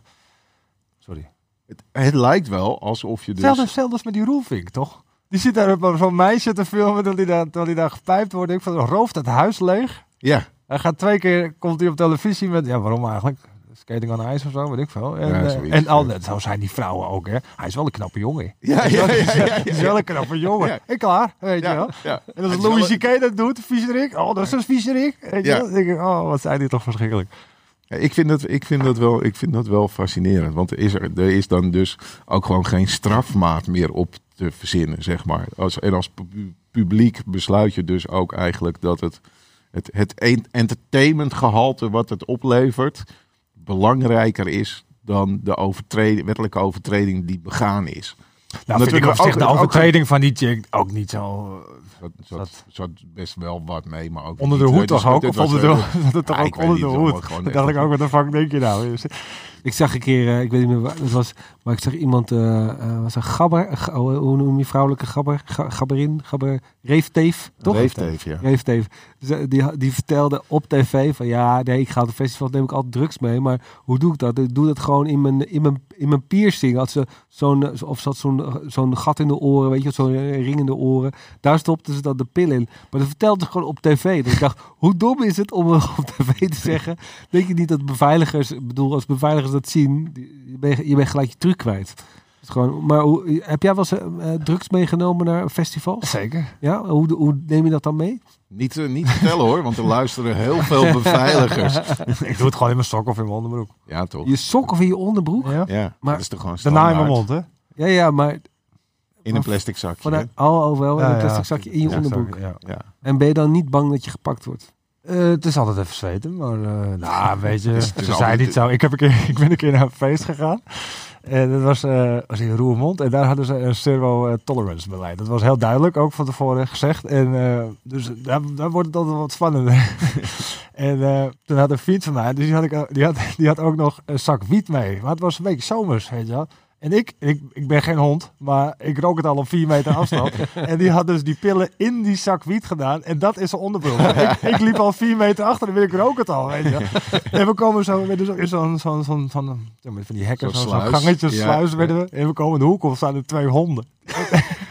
Sorry. Het, het lijkt wel alsof je dus... Hetzelfde, hetzelfde als met die Roelvink, toch? Die zit daar op zo'n meisje te filmen terwijl hij daar, terwijl hij daar gepijpt wordt. Ik van, rooft het huis leeg. Ja. Hij gaat twee keer, komt hij op televisie met, ja waarom eigenlijk? Skating on ijs of zo, weet ik veel. En, Ja, eh, zoiets, en al, ja. zo zijn die vrouwen ook, hè. Hij is wel een knappe jongen. Ja, ja, Hij is wel een knappe jongen. En klaar, weet je wel. En als Louis C.K. dat doet, viezerik. Oh, dat is een je Ja. wel. Dan denk ik, oh, wat zijn die toch verschrikkelijk. Ik vind, dat, ik, vind dat wel, ik vind dat wel fascinerend. Want er is, er, er is dan dus ook gewoon geen strafmaat meer op te verzinnen, zeg maar. Als, en als pu- publiek besluit je dus ook eigenlijk dat het, het, het en- entertainmentgehalte wat het oplevert... belangrijker is dan de overtreding, wettelijke overtreding die begaan is. Nou, vind ik op zich de ook- overtreding van die chick ook niet zo... Zat, zat, zat best wel wat mee, maar ook Onder de hoed eh, dus toch ook? Of onder de, eh, dat toch ook onder de hoed? echt dacht ik ook, wat de fuck denk je nou? Ik zag een keer, eh, ik weet niet meer waar het was, maar ik zag iemand, eh eh, was een gabber, ga- hoe noem je vrouwelijke gabber? Ga- Gabberin, gabber, reefteef, toch? Reefteef, ja. Reefteef. Dus, die, die vertelde op tv van ja, nee, ik ga op de festival, neem ik altijd drugs mee, maar hoe doe ik dat? Ik doe dat gewoon in mijn, in mijn, in mijn piercing. Had ze zo'n, of zat zo'n, zo'n gat in de oren, weet je, zo'n ring in de oren. Daar stopte ze dan de pil in. Maar dat vertelde ze gewoon op tv. Dus ik dacht, hoe dom is het om op tv te zeggen? Denk je niet dat beveiligers, ik bedoel, als beveiligers dat zien, je bent, je bent gelijk je truc kwijt. Gewoon, maar hoe, heb jij wel eens eh, eh, drugs meegenomen naar festivals? Zeker. Ja, hoe, hoe neem je dat dan mee? Niet, eh, niet vertellen hoor, want er luisteren heel veel beveiligers. ik doe het gewoon in mijn sok of in mijn onderbroek. Ja, toch? Je sok of in je onderbroek? Ja. Ja, Maar dat is toch gewoon Daarna in mijn standaard. mond, hè? Ja, ja, maar In een plastic zakje. vanuit, oh, oh wel, in Ja, een ja. plastic zakje in je Ja, onderbroek. En ben je dan niet bang dat je gepakt wordt? Eh, het is altijd even zweten, maar uh, nou, weet je, ze zei niet zo. Ik, heb een keer, ik ben een keer naar een feest gegaan. En dat was, eh, was in Roermond. En daar hadden ze een zero eh, tolerance beleid. Dat was heel duidelijk, ook van tevoren gezegd. En eh, dus daar, daar wordt het altijd wat spannender. en eh, toen had een vriend van mij, dus die had, ik, ook- die, had, die had ook nog een zak wiet mee. Maar het was een beetje zomers, weet je wel. En ik, ik, ik ben geen hond, maar ik rook het al op vier meter afstand. en die had dus die pillen in die zak wiet gedaan. En dat is zijn onderbroek. ik, ik liep al vier meter achter en ik rook het al, weet je. En we komen zo met zo'n zo'n zo'n zo'n van, die hekken, Zo'n zo'n sluis. gangetje, Ja, sluis ja. we. En we komen in de hoek of staan er twee honden.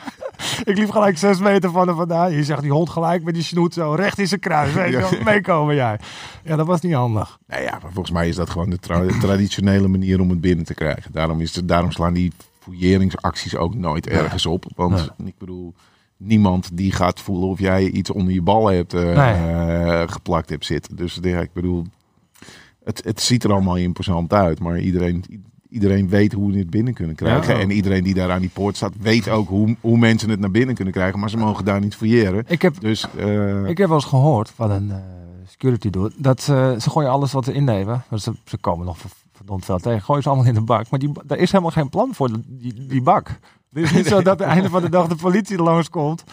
ik liep gelijk zes meter van hem vandaan. Je zegt die hond gelijk met die snoet zo recht in zijn kruis. Weet je wel. Ja. Meekomen jij. Ja, dat was niet handig. Nou ja, maar volgens mij is dat gewoon de tra- traditionele manier om het binnen te krijgen. Daarom, is het, daarom slaan die fouilleringsacties ook nooit ergens op. Want ik bedoel, niemand die gaat voelen of jij iets onder je bal hebt eh, Nee. eh, geplakt hebt zitten. Dus ja, ik bedoel, het, het ziet er allemaal imposant uit. Maar iedereen, iedereen weet hoe we het binnen kunnen krijgen. Ja. En iedereen die daar aan die poort staat, weet ook hoe, hoe mensen het naar binnen kunnen krijgen. Maar ze mogen daar niet fouilleren. Ik heb, Dus eh, ik heb wel eens gehoord van een eh, security doet. Dat ze, ze gooien alles wat ze innemen. Want ze, ze komen nog ver- verdomd veel tegen. Gooien ze allemaal in de bak. Maar die, daar is helemaal geen plan voor, die, die bak. Het is niet zo dat aan het einde van de dag de politie langskomt.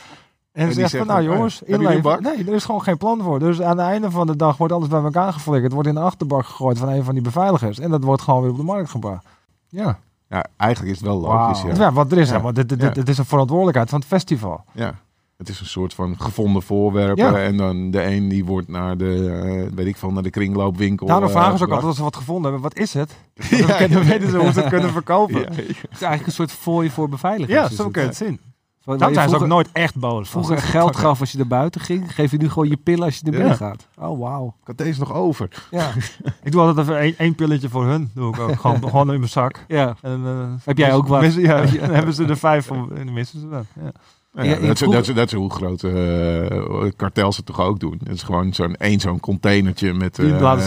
En, die zegt zegt van, nou van, jongens, inleveren. Nee, er is gewoon geen plan voor. Dus aan het einde van de dag wordt alles bij elkaar geflikkerd. Wordt in de achterbak gegooid van een van die beveiligers. En dat wordt gewoon weer op de markt gebracht. Ja, ja, eigenlijk is het wel logisch. Wauw. Ja. ja. want er is Ja. helemaal, dit, dit, Ja. dit is een verantwoordelijkheid van het festival. Ja, het is een soort van gevonden voorwerpen. Ja. En dan de een die wordt naar de, eh, weet ik veel, naar de kringloopwinkel. Daarom eh, vragen ze ook altijd als ze wat gevonden hebben. Wat is het? Ja, Dan ja, weten- weten ze hoe ze het kunnen verkopen. Ja, Ja, Het is eigenlijk een soort fooi voor beveiligers. is zo het. kun je het zien. Waar Daarom je zijn ze ook nooit echt boos. vroeger geld gaf als je naar buiten ging, geef je nu gewoon je pillen als je naar binnen Ja. gaat. Oh, wauw. Ik had deze nog over. Ja. Ik doe altijd even één, pilletje voor hun. Doe ik ook. Gewoon, gewoon in mijn zak. ja. En, eh, Heb jij ook wat? ja, dan hebben ze er vijf van. En dan missen ze dat. Ja. Ja, dat, is, vroeg- dat, is, dat is hoe grote eh, kartels het toch ook doen. Het is gewoon zo'n één zo'n containertje met, eh,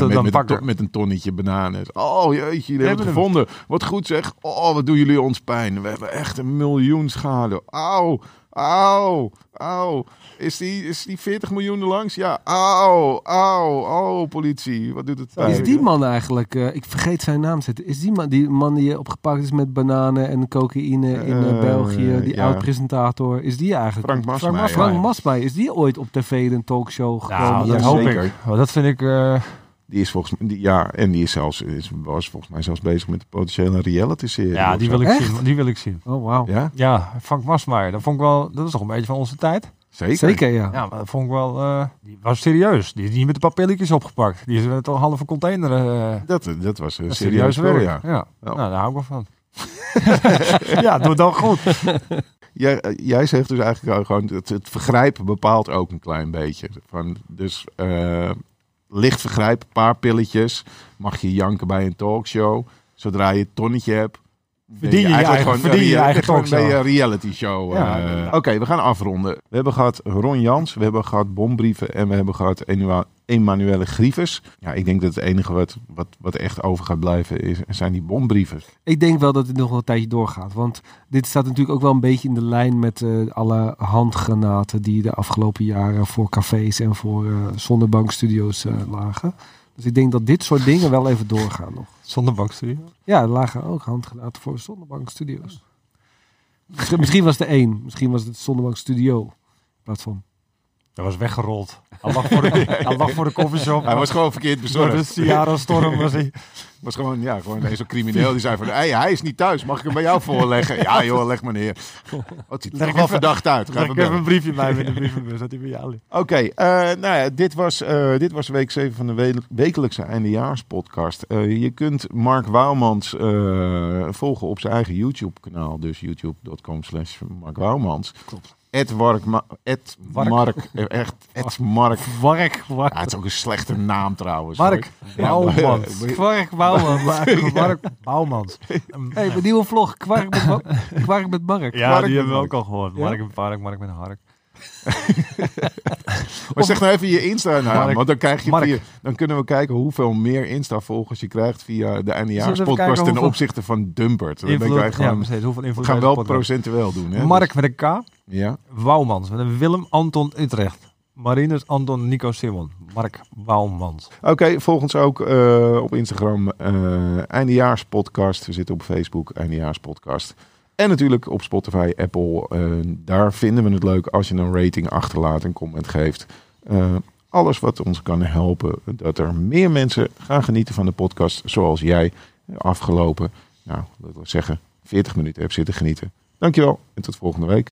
met, een to- met een tonnetje bananen. Oh jeetje, jullie hebben het gevonden. Wat goed zeg. Oh, wat doen jullie ons pijn. We hebben echt een miljoen schade. Auw. Auw, auw. Is die, is die 40 miljoen er langs? Ja, auw, auw, oh, politie. Wat doet het Is pijn? die man eigenlijk, eh, ik vergeet zijn naam zitten, is die man die, man die opgepakt is met bananen en cocaïne in eh, Eh, België, die ja. oud-presentator, is die eigenlijk? Frank Masmeijer. Frank Masmeijer, is die ooit op tv in een talkshow gekomen? Nou, ja, dat hoop zeker. ik. Dat vind ik... eh, Die is volgens mij, die- ja, en die is zelfs, is, was volgens mij zelfs bezig met de potentiële reality-serie. ja, die wil ik Echt? zien. Die wil ik zien. Oh, wauw. Ja, Ja, Frank Masmeijer. Dat vond ik wel... Dat is toch een beetje van onze tijd? zeker. Zeker, ja. Ja, maar dat vond ik wel... eh, die was serieus. Die is niet met een paar pilletjes opgepakt. Die is met een halve container... eh Dat, dat was een serieus serieus werk. werk. Ja. Ja. Nou, daar hou ik wel van. ja, doe het dan goed. Jij, eh, jij zegt dus eigenlijk gewoon, het, het vergrijp bepaalt ook een klein beetje. Van, dus eh, licht vergrijp, een paar pilletjes, mag je janken bij een talkshow. Zodra je een tonnetje hebt, Verdien je je eigenlijk eigen- gewoon verdien je je een eigen talkshow. reality show. Ja, eh. Oké, we gaan afronden. We hebben gehad Ron Jans, we hebben gehad Bombrieven en we hebben gehad Emanuele Grievers. Ja, ik denk dat het enige wat, wat, wat echt over gaat blijven is, zijn die bombrieven. Ik denk wel dat het nog wel een tijdje doorgaat. Want dit staat natuurlijk ook wel een beetje in de lijn met eh, alle handgranaten die de afgelopen jaren voor cafés en voor eh zonnebankstudio's lagen. Dus ik denk dat dit soort dingen wel even doorgaan nog. Zonder bankstudio. Ja, er lagen ook handgranaten voor zonnebankstudio's. Misschien, was er één. Misschien was het zonnebankstudio. In plaats van. Dat was weggerold. Hij lag voor de, hij lag voor de koffieshop. Hij was gewoon verkeerd Door bezorgd. de Ciara-storm was hij. was gewoon, ja, gewoon een zo'n crimineel die zei van, hey, hij is niet thuis, mag ik hem bij jou voorleggen? Ja joh, leg maar neer. Het ziet er wel verdacht uit. Ga ik bellen. een briefje bij me in de brievenbus dat hij bij jou. Oké, eh, nou ja, dit was, eh, dit was week 7 van de we- wekelijkse eindejaarspodcast. Eh je kunt Mark Wouwmans volgen op zijn eigen YouTube-kanaal. Dus youtube.com slash Mark Wouwmans. Klopt. Ed Wark, Ed Wark. Mark, eh, echt, Ed Mark. Kwark, Ja, het is ook een slechte naam trouwens. Mark. Bouwmans. Kwark Bouwman. Mark Bouwmans. hey, mijn nieuwe vlog. Kwark met, Kwark met Mark. Ja, Mark die hebben we ook al gehoord. Ja? Mark met Park, Mark met Hark. Maar zeg nou even je Insta-naam, Mark- want dan, krijg je via- dan kunnen we kijken hoeveel meer Insta-volgers je krijgt via de eindejaarspodcast ten opzichte van Dumpert. Dan denk Invloed, wij gewoon, ja, precies. Hoeveel we gaan wel podcast? procentueel doen. Hè? Mark met een K. Dus- ja. Wouwmans. Met een Willem Anton Utrecht. Marinus Anton Nico Simon. Mark Wouwmans. Oké, volg ons ook eh, op Instagram eh eindejaarspodcast. We zitten op Facebook eindejaarspodcast. En natuurlijk op Spotify, Apple. eh, daar vinden we het leuk als je een rating achterlaat en comment geeft. Eh, alles wat ons kan helpen dat er meer mensen gaan genieten van de podcast zoals jij afgelopen, nou, laten we zeggen, 40 minuten hebt zitten genieten. Dankjewel en tot volgende week.